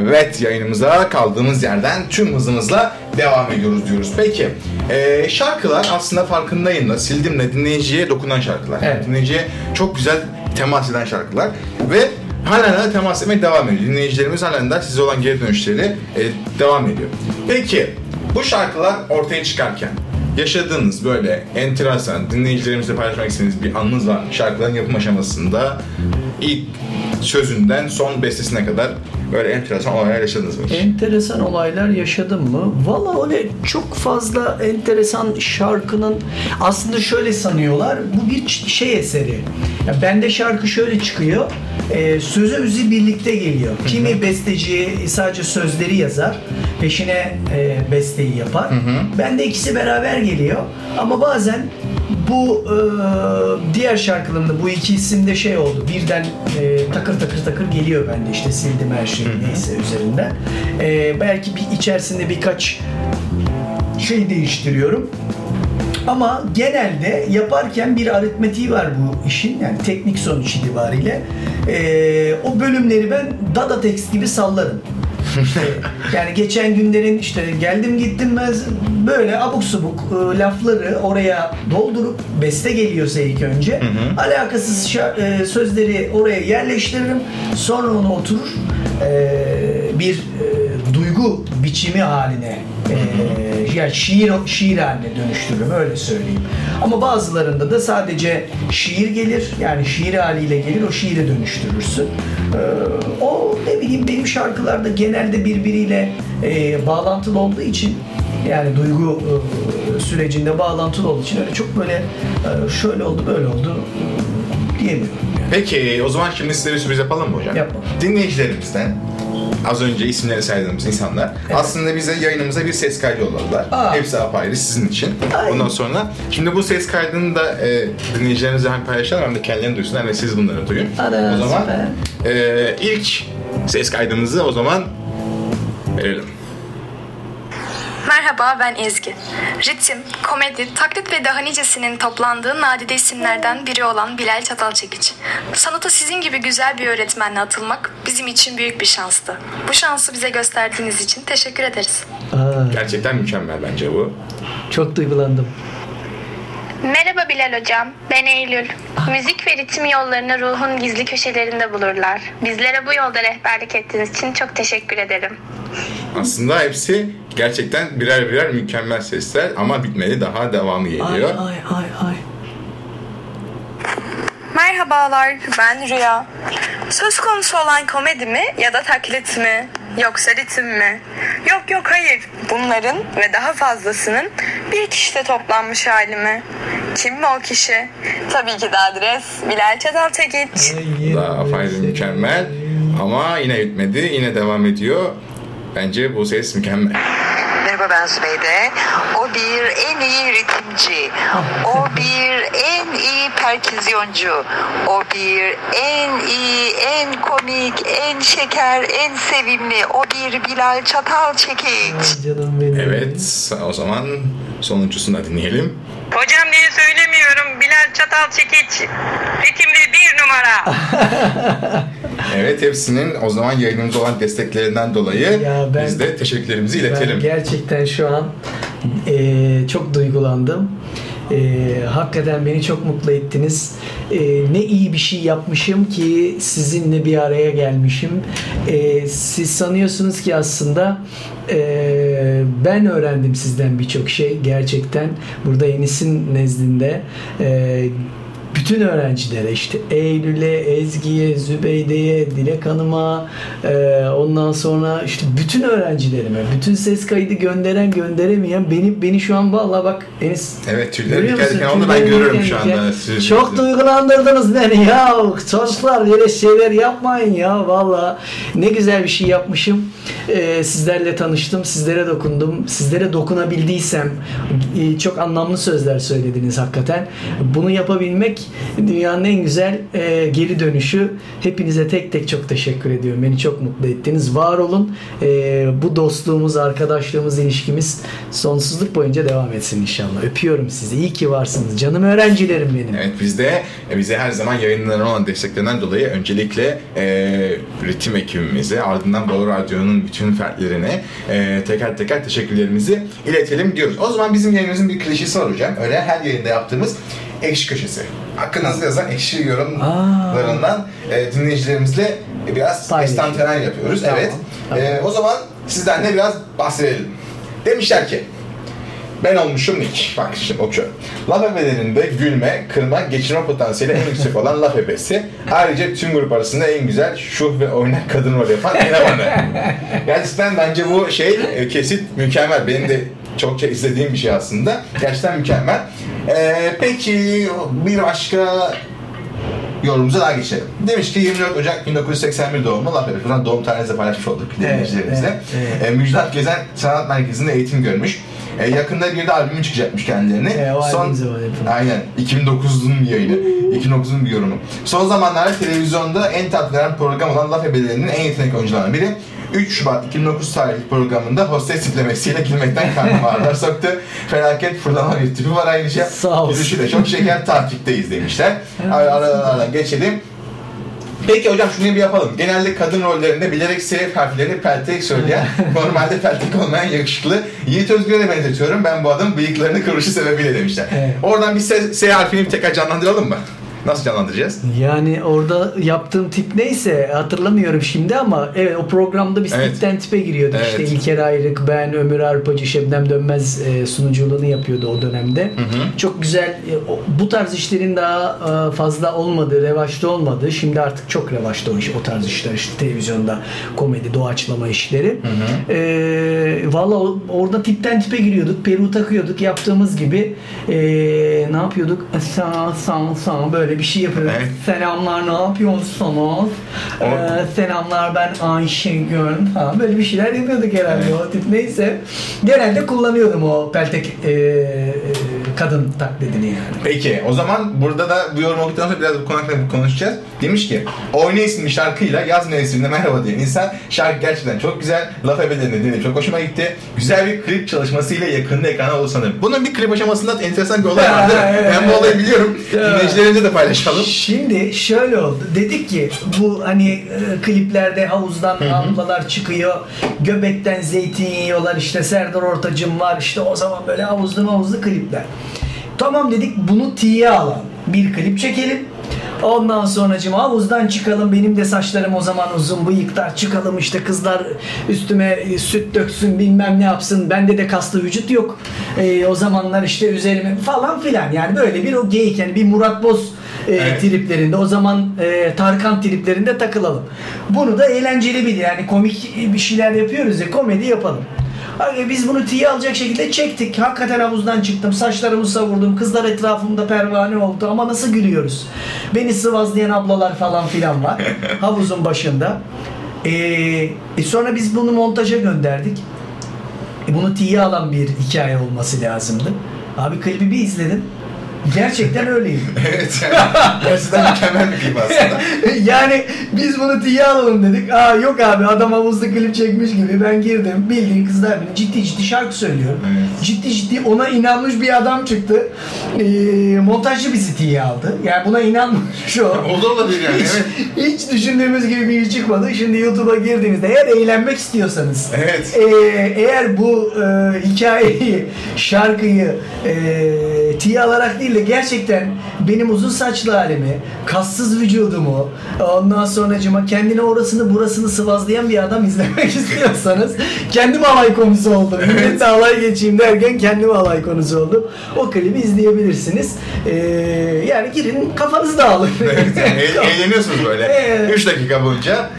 Evet yayınımıza kaldığımız yerden tüm hızımızla devam ediyoruz diyoruz. Peki e, şarkılar aslında farkındayım da sildimle dinleyiciye dokunan şarkılar. Evet. Dinleyiciye çok güzel temas eden şarkılar ve halen de temas etmeye devam ediyor. Dinleyicilerimiz halen de size olan geri dönüşleri e, devam ediyor. Peki bu şarkılar ortaya çıkarken yaşadığınız böyle enteresan dinleyicilerimizle paylaşmak istediğiniz bir anınız var mı? Şarkıların yapım aşamasında ilk sözünden son bestesine kadar böyle enteresan olaylar yaşadınız mı? Enteresan olaylar yaşadım mı? Valla öyle çok fazla enteresan şarkının aslında şöyle sanıyorlar. Bu bir şey eseri. Ya bende şarkı şöyle çıkıyor. E, sözü müziği birlikte geliyor. Kimi besteci sadece sözleri yazar. Peşine e, besteyi yapar. Bende ikisi beraber geliyor. Ama bazen bu e, diğer şarkılarımda bu iki isimde şey oldu. Birden e, takır takır takır geliyor bende işte sildim her şeyi neyse üzerinden. E, belki bir içerisinde birkaç şey değiştiriyorum. Ama genelde yaparken bir aritmetiği var bu işin yani teknik sonuç itibariyle. E, o bölümleri ben dada text gibi sallarım. Yani geçen günlerin işte geldim gittim ben böyle abuk subuk e, lafları oraya doldurup beste geliyorsa ilk önce alakasız şa- e, sözleri oraya yerleştiririm. Sonra onu oturur. E, biçimi haline e, yani şiir şiir haline dönüştürürüm öyle söyleyeyim. Ama bazılarında da sadece şiir gelir yani şiir haliyle gelir o şiire dönüştürürsün. E, o ne bileyim benim şarkılarda genelde birbiriyle e, bağlantılı olduğu için yani duygu e, sürecinde bağlantılı olduğu için öyle çok böyle e, şöyle oldu böyle oldu e, diyemiyorum. Peki o zaman şimdi size bir sürpriz yapalım mı hocam? Yapalım. Dinleyicilerimizden az önce isimleri saydığımız insanlar aslında bize yayınımıza bir ses kaydı yolladılar. Aa. Hepsi apayrı sizin için. Ay. Ondan sonra şimdi bu ses kaydını da e, dinleyicilerimize hem paylaşalım hem de kendilerini duysunlar ve siz bunları duyun. Ana, o zaman süper. e, ilk ses kaydımızı o zaman verelim. Merhaba ben Ezgi. Ritim, komedi, taklit ve daha nicesinin toplandığı nadide isimlerden biri olan Bilal Çatalçekiç. Sanata sizin gibi güzel bir öğretmenle atılmak bizim için büyük bir şanstı. Bu şansı bize gösterdiğiniz için teşekkür ederiz. Aa, Gerçekten mükemmel bence bu. çok duygulandım. Merhaba Bilal Hocam, ben Eylül. Müzik ve ritim yollarını ruhun gizli köşelerinde bulurlar. Bizlere bu yolda rehberlik ettiğiniz için çok teşekkür ederim. Aslında hepsi gerçekten birer birer mükemmel sesler ama bitmedi daha devamı Ay geliyor. ay ay ay. Merhabalar ben Rüya. Söz konusu olan komedi mi ya da taklit mi? Yoksa ritim mi? Yok yok hayır. Bunların ve daha fazlasının bir kişide toplanmış hali mi? Kim mi o kişi? Tabii ki de adres Bilal Çatalçekiç. da apayrı mükemmel ama yine bitmedi yine devam ediyor. Bence bu ses mükemmel. Merhaba ben Zübeyde. O bir en iyi ritimci. O bir en iyi perküzyoncu. O bir en iyi, en komik, en şeker, en sevimli. O bir Bilal Çatal Çekiç. Ay canım benim. Evet o zaman sonuncusunu da dinleyelim. Hocam diye söylemiyorum. Bilal Çatal Çekiç. Ritimli bir numara. Evet hepsinin o zaman yayınımıza olan desteklerinden dolayı ben- biz de teşekkürlerimizi iletelim. Ben gerçekten şu an eee, çok duygulandım. Eee, hakikaten beni çok mutlu ettiniz. Eee, ne iyi bir şey yapmışım ki sizinle bir araya gelmişim. Eee, siz sanıyorsunuz ki aslında eee, ben öğrendim sizden birçok şey gerçekten. Burada Enis'in nezdinde eee, bütün öğrencilere işte Eylül'e, Ezgi'ye, Zübeyde'ye, Dilek Hanım'a e, ondan sonra işte bütün öğrencilerime, bütün ses kaydı gönderen gönderemeyen beni beni şu an vallahi bak Enis Evet, tüylerim diken oldu. Ben görüyorum şu anda sizi. Çok duygulandırdınız beni ya. Çocuklar böyle şeyler yapmayın ya valla. Ne güzel bir şey yapmışım. E, sizlerle tanıştım, sizlere dokundum. Sizlere dokunabildiysem e, çok anlamlı sözler söylediniz hakikaten. Bunu yapabilmek dünyanın en güzel e, geri dönüşü. Hepinize tek tek çok teşekkür ediyorum. Beni çok mutlu ettiniz. Var olun. E, bu dostluğumuz, arkadaşlığımız, ilişkimiz sonsuzluk boyunca devam etsin inşallah. Öpüyorum sizi. İyi ki varsınız. Canım öğrencilerim benim. Evet biz de e, bize her zaman yayınlarına olan desteklerinden dolayı öncelikle e, ritim ekibimize ardından Bolu Radyo'nun bütün fertlerine e, teker teker teşekkürlerimizi iletelim diyoruz. O zaman bizim yayınımızın bir klişesi var hocam. Öyle her yayında yaptığımız ekşi köşesi. Hakkınızda yazan ekşi yorumlarından e, dinleyicilerimizle biraz Paylaşın. estantener yapıyoruz. Tamam, Evet. tamam. E, o zaman sizden de biraz bahsedelim. Demişler ki ben olmuşum Nick. Bak şimdi okuyorum. Laf ebelerinde gülme, kırma, geçirme potansiyeli en yüksek olan laf ebesi. Ayrıca tüm grup arasında en güzel, şuh ve oynak kadın rol yapan elemanı. Gerçekten bence bu şey e, kesit mükemmel. Benim de çokça izlediğim bir şey aslında. Gerçekten mükemmel. Ee, peki bir başka yorumumuza daha geçelim. Demiş ki 24 Ocak 1981 doğumlu Laf Ebesi. Buradan doğum tarihinizi paylaşmış olduk dinleyicilerimizle. evet, evet. E, Müjdat Gezen Sanat Merkezi'nde eğitim görmüş. E, yakında bir de albümü çıkacakmış kendilerini. E, o yapılmış. Aynen. 2009'un bir yayını. 2009'un bir yorumu. Son zamanlarda televizyonda en tat veren program olan Laf Ebelerinin en yetenekli oyuncularından biri. 3 Şubat 2009 tarihli programında hostes tiplemesiyle gülmekten karnım ağrılar soktu. Felaket fırlama bir tipi var ayrıca. Sağ olsun. Gülüşü de çok şeker takipteyiz demişler. Aralardan geçelim. Peki hocam şunu bir yapalım. Genelde kadın rollerinde bilerek S harflerini peltek söyleyen, normalde peltek olmayan yakışıklı Yiğit Özgür'e benzetiyorum. Ben bu adamın bıyıklarını kıvırışı sebebiyle demişler. Evet. Oradan bir S, S harfini bir tekrar canlandıralım mı? Nasıl canlandıracağız? Yani orada yaptığım tip neyse hatırlamıyorum şimdi ama evet o programda biz Evet. tipten tipe giriyorduk. Evet. İşte İlker Ayrık, ben, Ömür Arpacı, Şebnem Dönmez e, sunuculuğunu yapıyordu o dönemde. Çok güzel e, bu tarz işlerin daha e, fazla olmadığı, revaçta olmadığı. Şimdi artık çok revaçta o, iş, o tarz işler işte televizyonda komedi, doğaçlama işleri. E, Valla orada tipten tipe giriyorduk. Peru takıyorduk. Yaptığımız gibi e, ne yapıyorduk? Sağ sağ sağ böyle bir şey yapıyorduk. Evet. Selamlar ne yapıyorsunuz? Ee, selamlar ben Ayşegül falan böyle bir şeyler yapıyorduk herhalde o tip neyse. Genelde kullanıyordum o peltek e, e, kadın taklidini yani. Peki o zaman burada da bu yorum okuduktan sonra biraz bu konu hakkında konuşacağız. Demiş ki Oyna isimli şarkıyla Yaz Mevsiminde Merhaba diyen insan şarkı gerçekten çok güzel. Laf ebelerinde dinledim çok hoşuma gitti. Güzel bir klip çalışmasıyla yakında ekrana olur sanırım. Bunun bir klip aşamasında enteresan bir olay vardı. Evet. ben bu olayı biliyorum. Dinleyicilerimize de paylaşalım. Şimdi şöyle oldu. Dedik ki bu hani e, kliplerde havuzdan ablalar çıkıyor. Göbekten zeytin yiyorlar. işte Serdar Ortacım var. işte o zaman böyle havuzlu havuzlu klipler. Tamam dedik bunu tiye alan bir klip çekelim. Ondan sonracığım havuzdan çıkalım. Benim de saçlarım o zaman uzun bıyıklar. Çıkalım işte kızlar üstüme e, süt döksün bilmem ne yapsın. Bende de kaslı vücut yok. E, o zamanlar işte üzerime falan filan. Yani böyle bir o geyik yani bir Murat Boz e, Evet. triplerinde o zaman e, Tarkan triplerinde takılalım. Bunu da eğlenceli bir yani komik bir şeyler yapıyoruz ya komedi yapalım. Abi biz bunu tiye alacak şekilde çektik. Hakikaten havuzdan çıktım. Saçlarımı savurdum. Kızlar etrafımda pervane oldu. Ama nasıl gülüyoruz. Beni sıvazlayan ablalar falan filan var. Havuzun başında. Ee, e sonra biz bunu montaja gönderdik. E bunu tiye alan bir hikaye olması lazımdı. Abi klibi bir izledim. Gerçekten öyleydi. evet yani. Gerçekten mükemmel bir klip aslında. yani biz bunu tiye alalım dedik. Aa yok abi adam havuzda klip çekmiş gibi. Ben girdim. Bildiğin kızlar beni ciddi ciddi şarkı söylüyor. Evet. Ciddi ciddi ona inanmış bir adam çıktı. Ee, montajcı bizi tiye aldı. Yani buna inanmış o. O da olabilir yani. Hiç, Evet. hiç düşündüğümüz gibi bir iş çıkmadı. Şimdi YouTube'a girdiğinizde eğer eğlenmek istiyorsanız Evet. ee, eğer bu e, hikayeyi, şarkıyı e, tiye alarak değil de gerçekten benim uzun saçlı halimi, kassız vücudumu, ondan sonracıma kendine orasını burasını sıvazlayan bir adam izlemek istiyorsanız kendim alay konusu oldum. Milletle alay geçeyim derken kendim alay konusu oldum. O klibi izleyebilirsiniz. Ee, yani girin kafanız dağılır. Evet, yani eğ- eğleniyorsunuz böyle. Evet. 3 dakika boyunca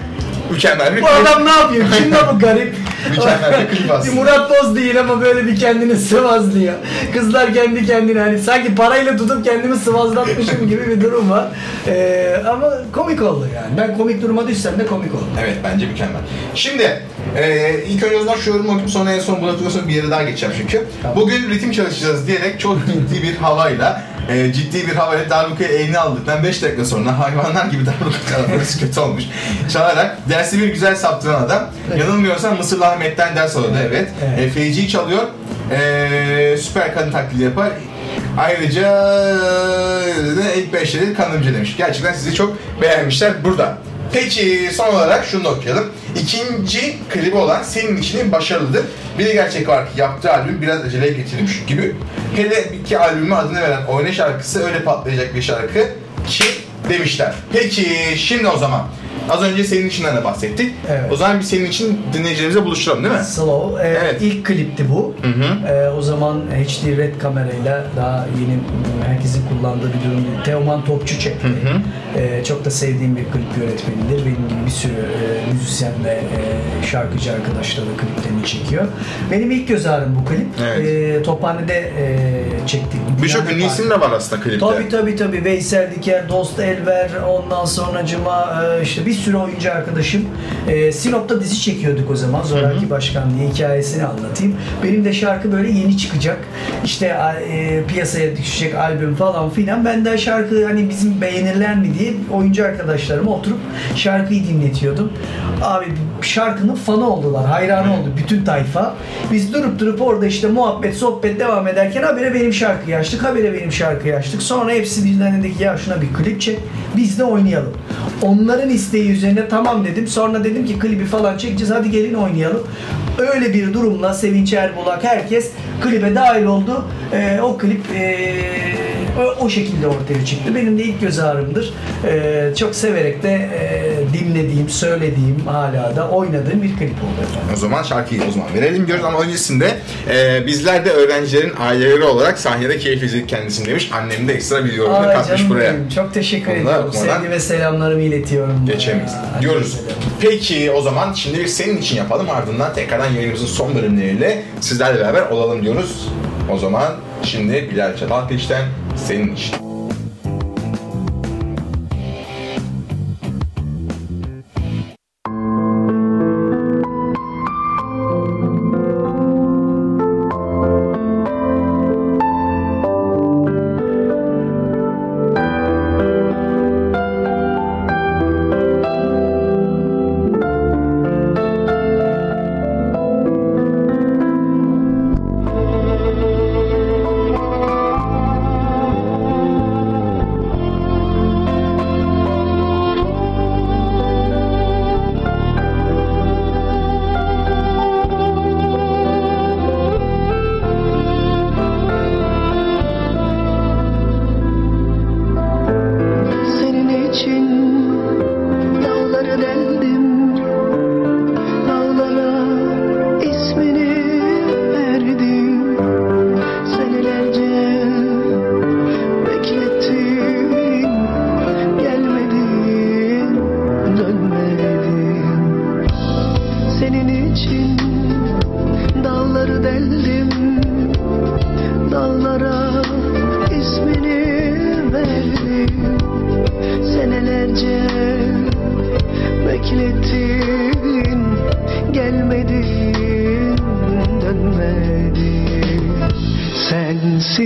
mükemmel bir Bu klip. adam ne yapıyor? Kim bu garip? Mükemmel bir klip aslında. Murat Boz değil ama böyle bir kendini sıvazlıyor. Kızlar kendi kendine hani sanki parayla tutup kendimi sıvazlatmışım gibi bir durum var. Ee, ama komik oldu yani. Ben komik duruma düşsem de komik oldu. Evet bence mükemmel. Şimdi e, ilk önce o zaman şu yorumu okuyup sonra en son buna sonra bir yere daha geçeceğim çünkü. Tamam. Bugün ritim çalışacağız diyerek çok ciddi bir havayla e, ciddi bir havayla darbukayı eline aldıktan 5 dakika sonra hayvanlar gibi darbuka çalması kötü olmuş. Çalarak dersi bir güzel saptıran adam. Yanılmıyorsam Mısırlı Ahmet'ten ders alıyordu evet. Evet. E, feci'yi çalıyor. E, süper kadın taklidi yapar. Ayrıca e, ilk beşleri kanımcı demiş. Gerçekten sizi çok beğenmişler burada. Peki son olarak şunu okuyalım. İkinci klibi olan Senin İçinin başarılıdır. Bir gerçek var ki yaptığı albüm biraz aceleye getirilmiş gibi. Hele ki albümü adını veren Oyna şarkısı öyle patlayacak bir şarkı ki demişler. Peki şimdi o zaman az önce senin içinden de bahsettik. Evet. O zaman bir senin için dinleyicilerimize buluşturalım değil mi? Slow. Ee, Evet. ilk klipti bu. Ee, o zaman HD Red kamerayla daha yeni herkesin kullandığı bir durum. Teoman Topçu çekti. Ee, çok da sevdiğim bir klip yönetmenidir. Benim gibi bir sürü e, müzisyen ve e, şarkıcı arkadaşlar da kliplerini çekiyor. Benim ilk göz ağrım bu klip. Evet. Ee, Tophane'de e, çektik. Birçok ünlü isim de var aslında klipte. Tabii tabii tabii. Veysel Diker, Dost Elver, ondan sonra Cuma işte bir sürü oyuncu arkadaşım. E, Sinop'ta dizi çekiyorduk o zaman. Zoraki Başkan diye hikayesini anlatayım. Benim de şarkı böyle yeni çıkacak. İşte e, piyasaya düşecek albüm falan filan. Ben de şarkı hani bizim beğenirler mi diye oyuncu arkadaşlarıma oturup şarkıyı dinletiyordum. Abi şarkının fanı oldular. Hayranı oldu bütün tayfa. Biz durup durup orada işte muhabbet, sohbet devam ederken habire benim şarkıyı açtık. Habire benim şarkıyı açtık. Sonra hepsi birden dedi ki ya şuna bir klip çek. Biz de oynayalım. Onların isteği üzerine tamam dedim. Sonra dedim ki klibi falan çekeceğiz. Hadi gelin oynayalım. Öyle bir durumla Sevinç Erbulak herkes klibe dahil oldu. Ee, o klip ee, o, o şekilde ortaya çıktı. Benim de ilk göz ağrımdır. Ee, çok severek de ee, dinlediğim, söylediğim hala da oynadığım bir klip oldu efendim. O zaman şarkıyı o zaman verelim diyoruz ama öncesinde e, bizler de öğrencilerin aileleri olarak sahnede keyif izledik kendisini demiş. Annem de ekstra bir yorumunu Ay katmış canım buraya. benim, Çok teşekkür Bunu da ediyorum. okumadan Sevgi ve selamlarımı iletiyorum. Geçemeyiz. Aa, Diyoruz. Peki o zaman şimdi bir senin için yapalım ardından tekrardan yayınımızın son bölümleriyle sizlerle beraber olalım diyoruz. O zaman şimdi Bilal Çatalkılıç'tan senin için.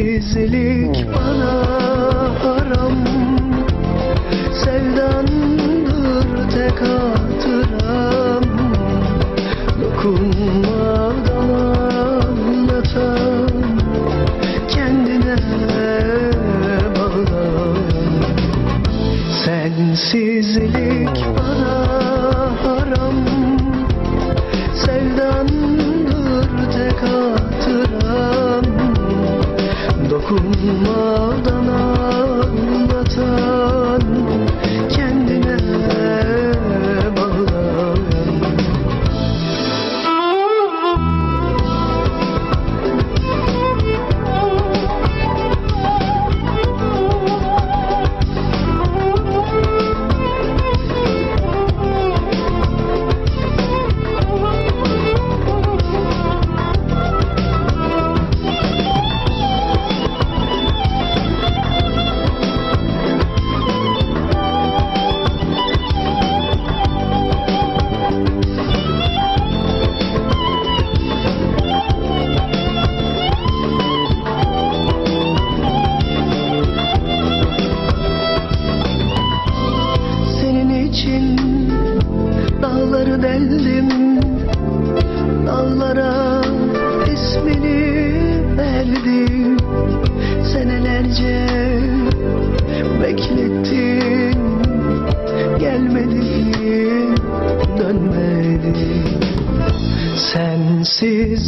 Sensizlik bana haram. Sevdandır tek hatıram Dokunmadan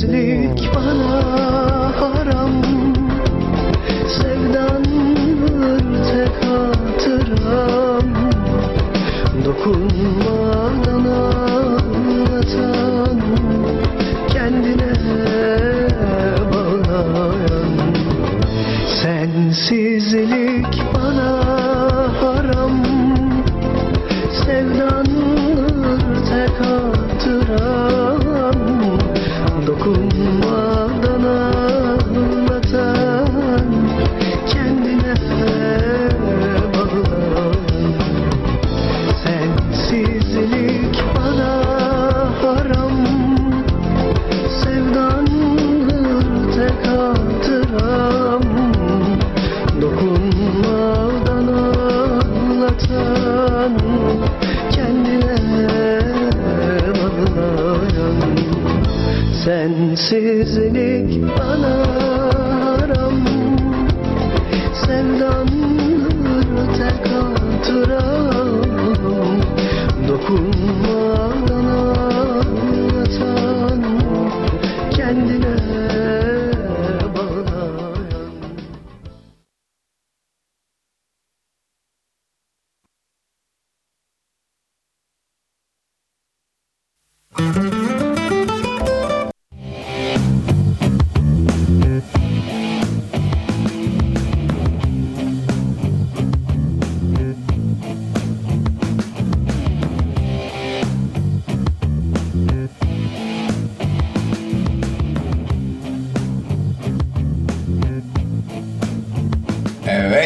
Sensizlik bana haram Sevdandır tek hatıram. Dokunmadan ağlatan Kendine bağlayan Sensizlik bana Sensizlik bana haram. Sevdandır tek hatıram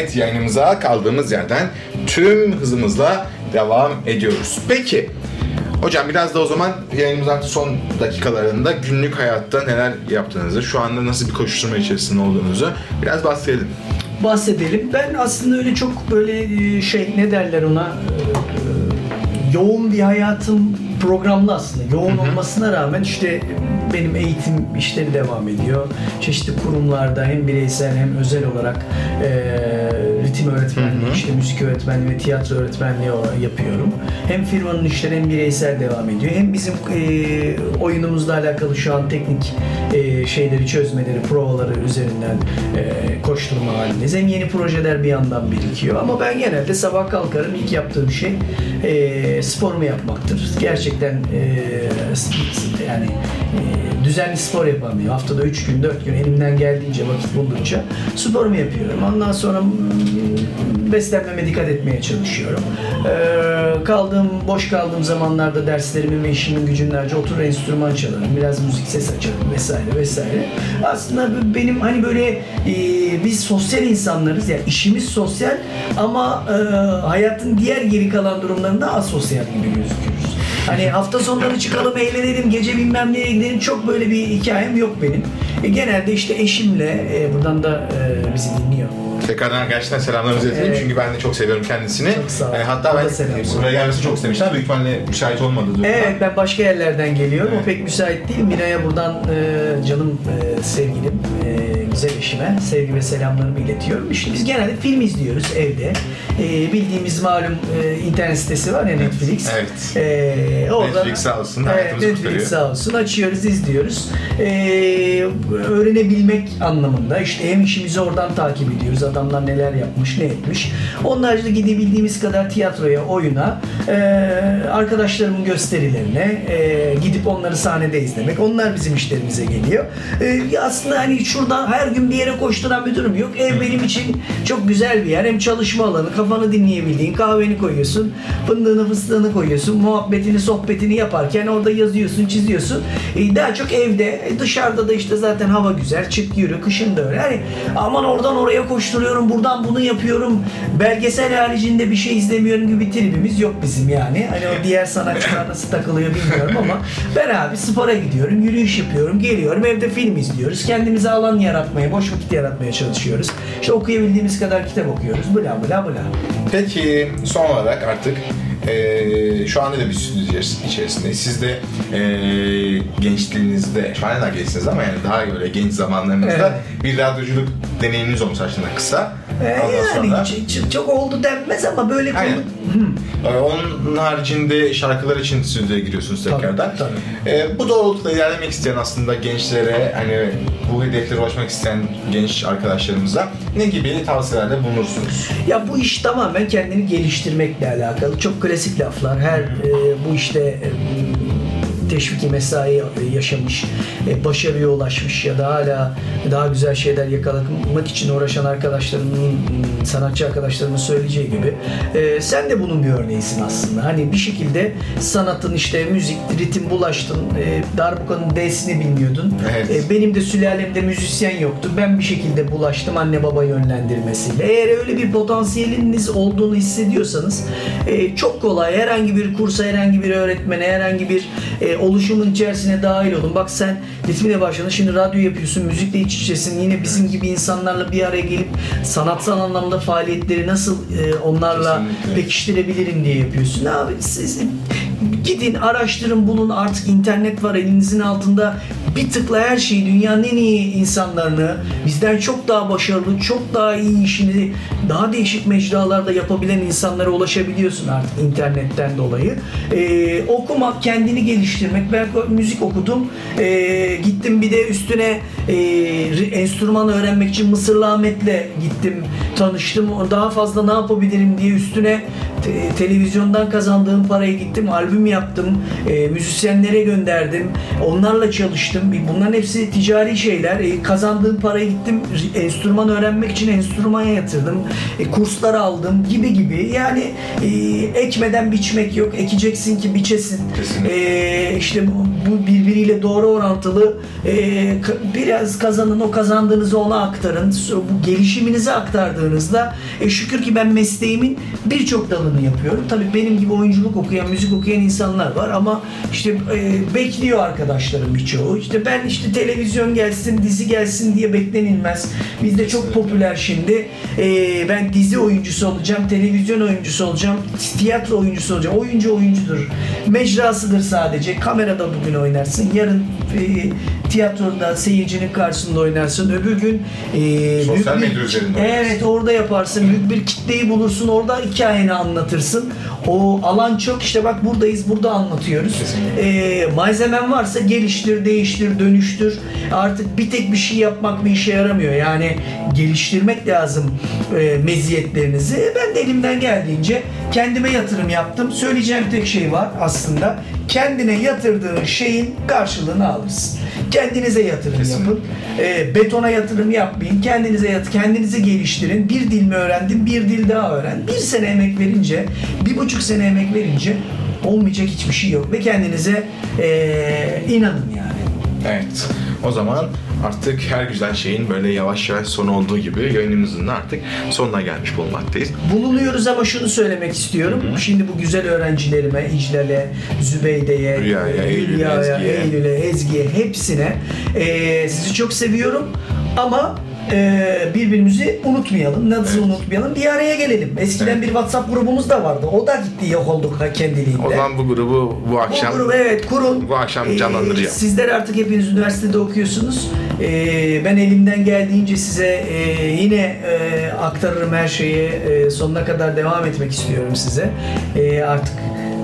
Evet yayınımıza kaldığımız yerden tüm hızımızla devam ediyoruz. Peki hocam biraz da o zaman yayınımızın son dakikalarında günlük hayatta neler yaptığınızı, şu anda nasıl bir koşturma içerisinde olduğunuzu biraz bahsedelim. bahsedelim. Ben aslında öyle çok böyle e, şey ne derler ona e, yoğun bir hayatım programlı aslında. Yoğun olmasına rağmen işte benim eğitim işleri devam ediyor. Çeşitli kurumlarda hem bireysel hem özel olarak e, ritim öğretmenliği, işte müzik öğretmenliği ve tiyatro öğretmenliği yapıyorum. Hem firmanın işleri hem bireysel devam ediyor. Hem bizim e, oyunumuzla alakalı şu an teknik e, şeyleri çözmeleri, provaları üzerinden e, koşturma halindeyiz. Hem yeni projeler bir yandan birikiyor. Ama ben genelde sabah kalkarım ilk yaptığım şey e, sporumu yapmaktır. Gerçekten e, yani e, düzenli spor yapamıyor. Haftada 3 gün, 4 gün elimden geldiğince vakit buldukça sporumu yapıyorum. Ondan sonra mm, beslenmeme dikkat etmeye çalışıyorum. E, kaldığım, boş kaldığım zamanlarda derslerimin ve işimin gücünlerce oturur enstrüman çalarım. Biraz müzik ses açarım vesaire vesaire. Aslında benim hani böyle e, biz sosyal insanlarız yani işimiz sosyal ama e, hayatın diğer geri kalan durumlarında asosyal gibi gözüküyoruz. Hani hafta sonları çıkalım eğlenelim gece bilmem nereye gidelim çok böyle bir hikayem yok benim. E, genelde işte eşimle e, buradan da e, bizi dinliyor. Tekrardan gerçekten selamlarımızı iletelim çünkü ben de çok seviyorum kendisini. Çok sağ ol. Yani hatta O ben buraya gelmesini çok istemişler. Büyük ihtimalle müsait olmadı. Evet ben başka yerlerden geliyorum. Evet. O pek müsait değil. Miray'a buradan e, canım e, sevgilim, e, güzel eşime sevgi ve selamlarımı iletiyorum. İşte biz genelde film izliyoruz evde. E, bildiğimiz malum e, internet sitesi var ya Netflix. Evet. E, orada, Netflix sağ olsun, Evet, Netflix kurtarıyor. sağ olsun. Açıyoruz, izliyoruz. E, öğrenebilmek anlamında işte hem işimizi oradan takip ediyoruz. Adamlar neler yapmış, ne etmiş. Onun haricinde gidebildiğimiz kadar tiyatroya, oyuna, e, arkadaşlarımın gösterilerine e, gidip onları sahnede izlemek. Onlar bizim işlerimize geliyor. E, aslında hani şuradan her gün bir yere koşturan bir durum yok. Ev benim için çok güzel bir yer. Hem çalışma alanı, kafanı dinleyebildiğin, kahveni koyuyorsun, fındığını fıstığını koyuyorsun, muhabbetini, sohbetini yaparken orada yazıyorsun, çiziyorsun. E, daha çok evde, e, dışarıda da işte zaten hava güzel, çık yürü, kışın da öyle. Hani aman oradan oraya koşturuyorum, buradan bunu yapıyorum, belgesel haricinde bir şey izlemiyorum gibi bir tribimiz yok bizim yani. Hani o diğer sanatçılar nasıl takılıyor bilmiyorum ama ben abi spora gidiyorum, yürüyüş yapıyorum, geliyorum, evde film izliyoruz, kendimize alan yaratmaya, boş vakit yaratmaya çalışıyoruz. İşte okuyabildiğimiz kadar kitap okuyoruz, bla bla bla. Peki son olarak artık e, şu anda da bir stüdyo içeris- içerisinde. Siz de e, gençliğinizde, şu an hala gençsiniz ama yani daha böyle genç zamanlarınızda bir radyoculuk deneyiminiz olmuş aslında kısa. Ondan yani sonra- ç- ç- çok oldu denmez ama böyle Aynen. konu- Ee, Onun haricinde şarkılar için stüdyoya giriyorsunuz Tabii, tekrardan. tabii. Ee, bu doğrultuda ilerlemek isteyen aslında gençlere hani bu hedeflere ulaşmak isteyen genç arkadaşlarımıza ne gibi tavsiyelerde bulunursunuz? Ya bu iş tamamen kendini geliştirmekle alakalı. Çok klasik laflar. Her e, bu işte e, teşviki mesai yaşamış, e, başarıya ulaşmış ya da hala daha güzel şeyler yakalamak için uğraşan arkadaşlarımın, m, sanatçı arkadaşlarımın söyleyeceği gibi e, sen de bunun bir örneğisin aslında. Hani bir şekilde sanatın işte müzik, ritim bulaştın, e, darbuka'nın D'sini bilmiyordun. Evet. E, benim de sülalemde müzisyen yoktu. Ben bir şekilde bulaştım anne baba yönlendirmesiyle. Eğer öyle bir potansiyeliniz olduğunu hissediyorsanız e, çok kolay herhangi bir kursa, herhangi bir öğretmene, herhangi bir e, oluşumun içerisine dahil olun. Bak sen ritmine başladın. Şimdi radyo yapıyorsun, müzikle iç içesin. Yine bizim gibi insanlarla bir araya gelip sanatsal anlamda faaliyetleri nasıl e, onlarla Kesinlikle. pekiştirebilirim diye yapıyorsun. Abi siz gidin araştırın bulun artık internet var elinizin altında bir tıkla her şeyi dünyanın en iyi insanlarını bizden çok daha başarılı çok daha iyi işini daha değişik mecralarda yapabilen insanlara ulaşabiliyorsun artık internetten dolayı. Ee, okumak kendini geliştirmek. Ben müzik okudum Ee, gittim bir de üstüne e, enstrüman öğrenmek için Mısırlı Ahmet'le gittim tanıştım. Daha fazla ne yapabilirim diye üstüne te- televizyondan kazandığım parayı gittim albüm yaptım e, müzisyenlere gönderdim. Onlarla çalıştım bunların hepsi ticari şeyler. E, kazandığım parayı gittim. Enstrüman öğrenmek için enstrümana yatırdım. E, kurslar aldım gibi gibi. Yani e, ekmeden biçmek yok. Ekeceksin ki biçesin. E, işte bu, bu birbiriyle doğru orantılı e, biraz kazanın o kazandığınızı ona aktarın. Bu gelişiminizi aktardığınızda e, şükür ki ben mesleğimin birçok dalını yapıyorum. Tabii benim gibi oyunculuk okuyan müzik okuyan insanlar var ama işte e, bekliyor arkadaşlarım birçoğu. işte ben işte televizyon gelsin dizi gelsin diye beklenilmez. Bizde çok popüler şimdi. E, ben dizi oyuncusu olacağım televizyon oyuncusu olacağım tiyatro oyuncusu olacağım. Oyuncu oyuncudur. Mecrasıdır sadece. Kamerada bugün oynarsın. Yarın e, tiyatroda seyircinin karşısında oynarsın. Öbür gün e, Sosyal büyük bir- medya üzerinde oynarsın. evet orada yaparsın. Büyük bir kitleyi bulursun. Orada hikayeni anlatırsın. O alan çok. İşte bak buradayız burada anlatıyoruz. E, malzemen varsa geliştir değiştir dönüştür artık bir tek bir şey yapmak bir işe yaramıyor yani geliştirmek lazım e, meziyetlerinizi ben de elimden geldiğince kendime yatırım yaptım söyleyeceğim tek şey var aslında kendine yatırdığın şeyin karşılığını alırsın kendinize yatırım Kesinlikle. yapın e, betona yatırım yapmayın. Kendinize yat, kendinizi geliştirin. Bir dil mi öğrendin? Bir dil daha öğren. Bir sene emek verince, bir buçuk sene emek verince olmayacak hiçbir şey yok. Ve kendinize e, inanın yani. Evet. O zaman artık her güzel şeyin böyle yavaş yavaş sonu olduğu gibi yayınımızın da artık sonuna gelmiş bulunmaktayız. Bulunuyoruz ama şunu söylemek istiyorum. Şimdi bu güzel öğrencilerime, İclal'e, Zübeyde'ye, Rüya'ya, Eylül'e, Ezgi'ye. Eylül'e, Ezgi'ye hepsine e, sizi çok seviyorum ama e, birbirimizi unutmayalım. Evet. unutmayalım? Bir araya gelelim. Eskiden Evet. bir WhatsApp grubumuz da vardı. O da gitti yok olduk ha kendiliğinde. O zaman bu grubu bu akşam Bu grubu evet kurun. bu akşam canlandıracağım. sizler artık hepiniz üniversitede okuyorsunuz. Ee, ben elimden geldiğince size e, yine e, aktarırım her şeyi. E, sonuna kadar devam etmek istiyorum size. E, artık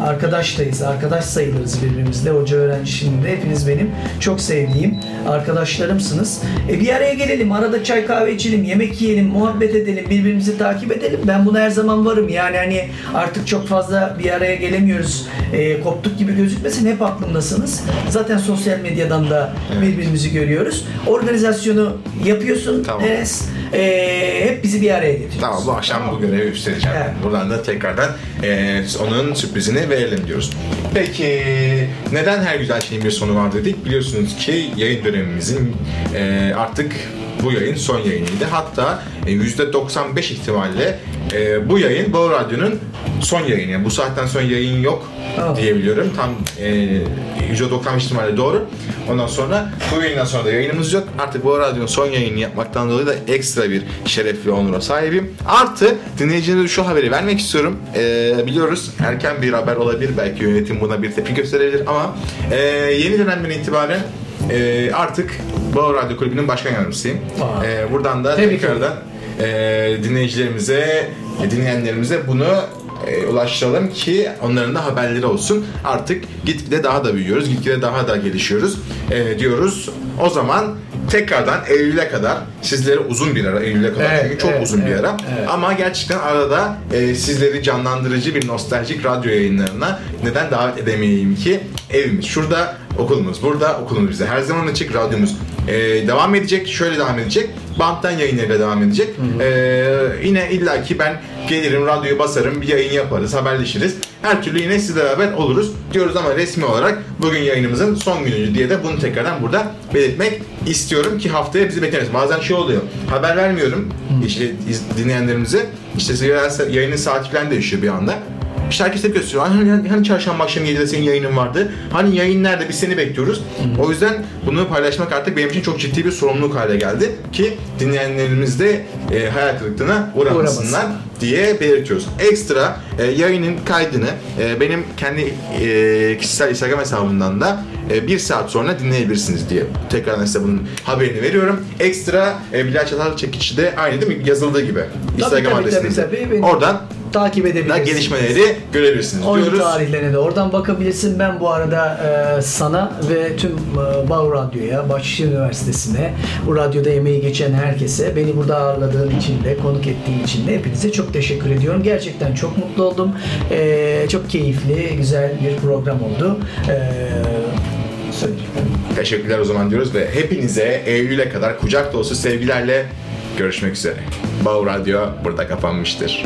arkadaştayız. Arkadaş sayılırız birbirimizle. Hoca öğrenci şimdi hepiniz benim çok sevdiğim arkadaşlarımsınız. E, bir araya gelelim. Arada çay kahve içelim. Yemek yiyelim. Muhabbet edelim. Birbirimizi takip edelim. Ben buna her zaman varım. Yani hani artık çok fazla bir araya gelemiyoruz. E, koptuk gibi gözükmesin. Hep aklımdasınız. Zaten sosyal medyadan da birbirimizi görüyoruz. Organizasyonu yapıyorsun. Tamam. Enes. E, hep bizi bir araya getiriyorsun. Tamam bu akşam bu görevi üstleneceğim. Evet. Buradan da tekrardan e, onun sürprizini verelim diyoruz. Peki neden her güzel şeyin bir sonu var dedik? Biliyorsunuz ki yayın dönemimizin e, artık bu yayın son yayınıydı. Hatta e, %95 ihtimalle e, bu yayın Bağ Radyo'nun son yayını. Yani bu saatten sonra yayın yok Aa. diyebiliyorum. Tam e, %95 ihtimalle doğru. Ondan sonra bu yayından sonra da yayınımız yok. Artık Bağ Radyo'nun son yayını yapmaktan dolayı da ekstra bir şeref ve onura sahibim. Artı dinleyicilerimize şu haberi vermek istiyorum. E, biliyoruz erken bir haber olabilir. Belki yönetim buna bir tepki gösterebilir ama e, yeni dönemden itibaren e, artık Bağ Radyo Kulübü'nün başkan yardımcısıyım. E, buradan da Tebrik tekrardan e, dinleyicilerimize, e, dinleyenlerimize bunu e, ulaştıralım ki onların da haberleri olsun. Artık gitgide daha da büyüyoruz, gitgide daha da gelişiyoruz e, diyoruz. O zaman tekrardan Eylül'e kadar sizlere uzun bir ara Eylül'e kadar Evet, çünkü çok evet, uzun bir evet, ara evet. ama gerçekten arada e, sizleri canlandırıcı bir nostaljik radyo yayınlarına neden davet edemeyeyim ki evimiz şurada okulumuz burada okulumuz bize her zaman açık radyomuz e, devam edecek şöyle devam edecek banttan yayınlarıyla devam edecek E, yine illaki ben gelirim radyoyu basarım bir yayın yaparız haberleşiriz her türlü yine sizle beraber oluruz diyoruz ama resmi olarak bugün yayınımızın son günü diye de bunu tekrardan burada belirtmek istiyorum ki haftaya bizi beklemez. Bazen şey oluyor. Haber vermiyorum işte iz- dinleyenlerimize. İşte yayın- yayının saati falan değişiyor bir anda. İşte herkes tepki gösteriyor. Hani, hani, hani çarşamba akşam 7'de senin yayının vardı. Hani yayın nerede biz seni bekliyoruz. O yüzden bunu paylaşmak artık benim için çok ciddi bir sorumluluk hale geldi. Ki dinleyenlerimiz de e, hayal kırıklığına uğramasınlar Uğramasın. diye belirtiyoruz. Ekstra e, yayının kaydını e, benim kendi e, kişisel Instagram hesabımdan da e, bir saat sonra dinleyebilirsiniz diye tekrar size bunun haberini veriyorum. Ekstra e, Bilal Çatal Çekiç'i de aynı değil mi? Yazıldığı gibi. Instagram tabii, adresinizde. tabii, tabii. Benim- Oradan Takip da edebilirsin. gelişmeleri görebilirsiniz Oyun diyoruz. tarihlerine de oradan bakabilirsin. Ben bu arada e, sana ve tüm e, Bağ Radyo'ya, Bahçeşehir Üniversitesi'ne, bu radyoda emeği geçen herkese, beni burada ağırladığın için de, konuk ettiğin için de hepinize çok teşekkür ediyorum. Gerçekten çok mutlu oldum. E, çok keyifli, güzel bir program oldu. E, söyleyeceğim. Teşekkürler o zaman diyoruz ve hepinize Eylül'e kadar kucak dolusu sevgilerle görüşmek üzere. Bağ Radyo burada kapanmıştır.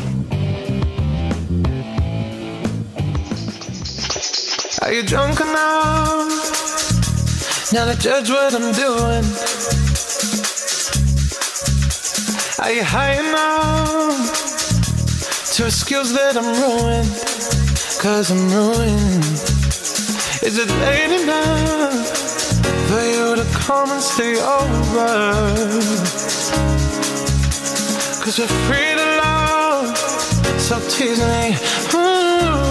Are you drunk enough now to judge what I'm doing? Are you high enough to excuse that I'm ruined? Cause I'm ruined. Is it late enough for you to come and stay over? Cause we're free to love, so tease me. Ooh.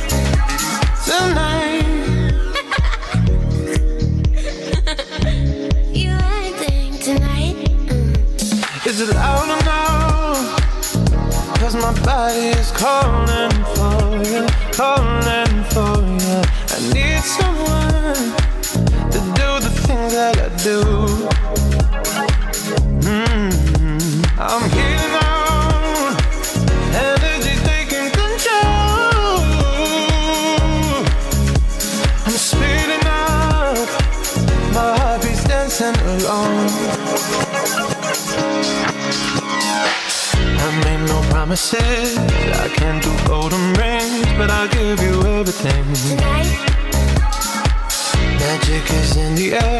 my body is calling for you, calling promises. I can't do golden rings, but I'll give you everything. Magic is in the air.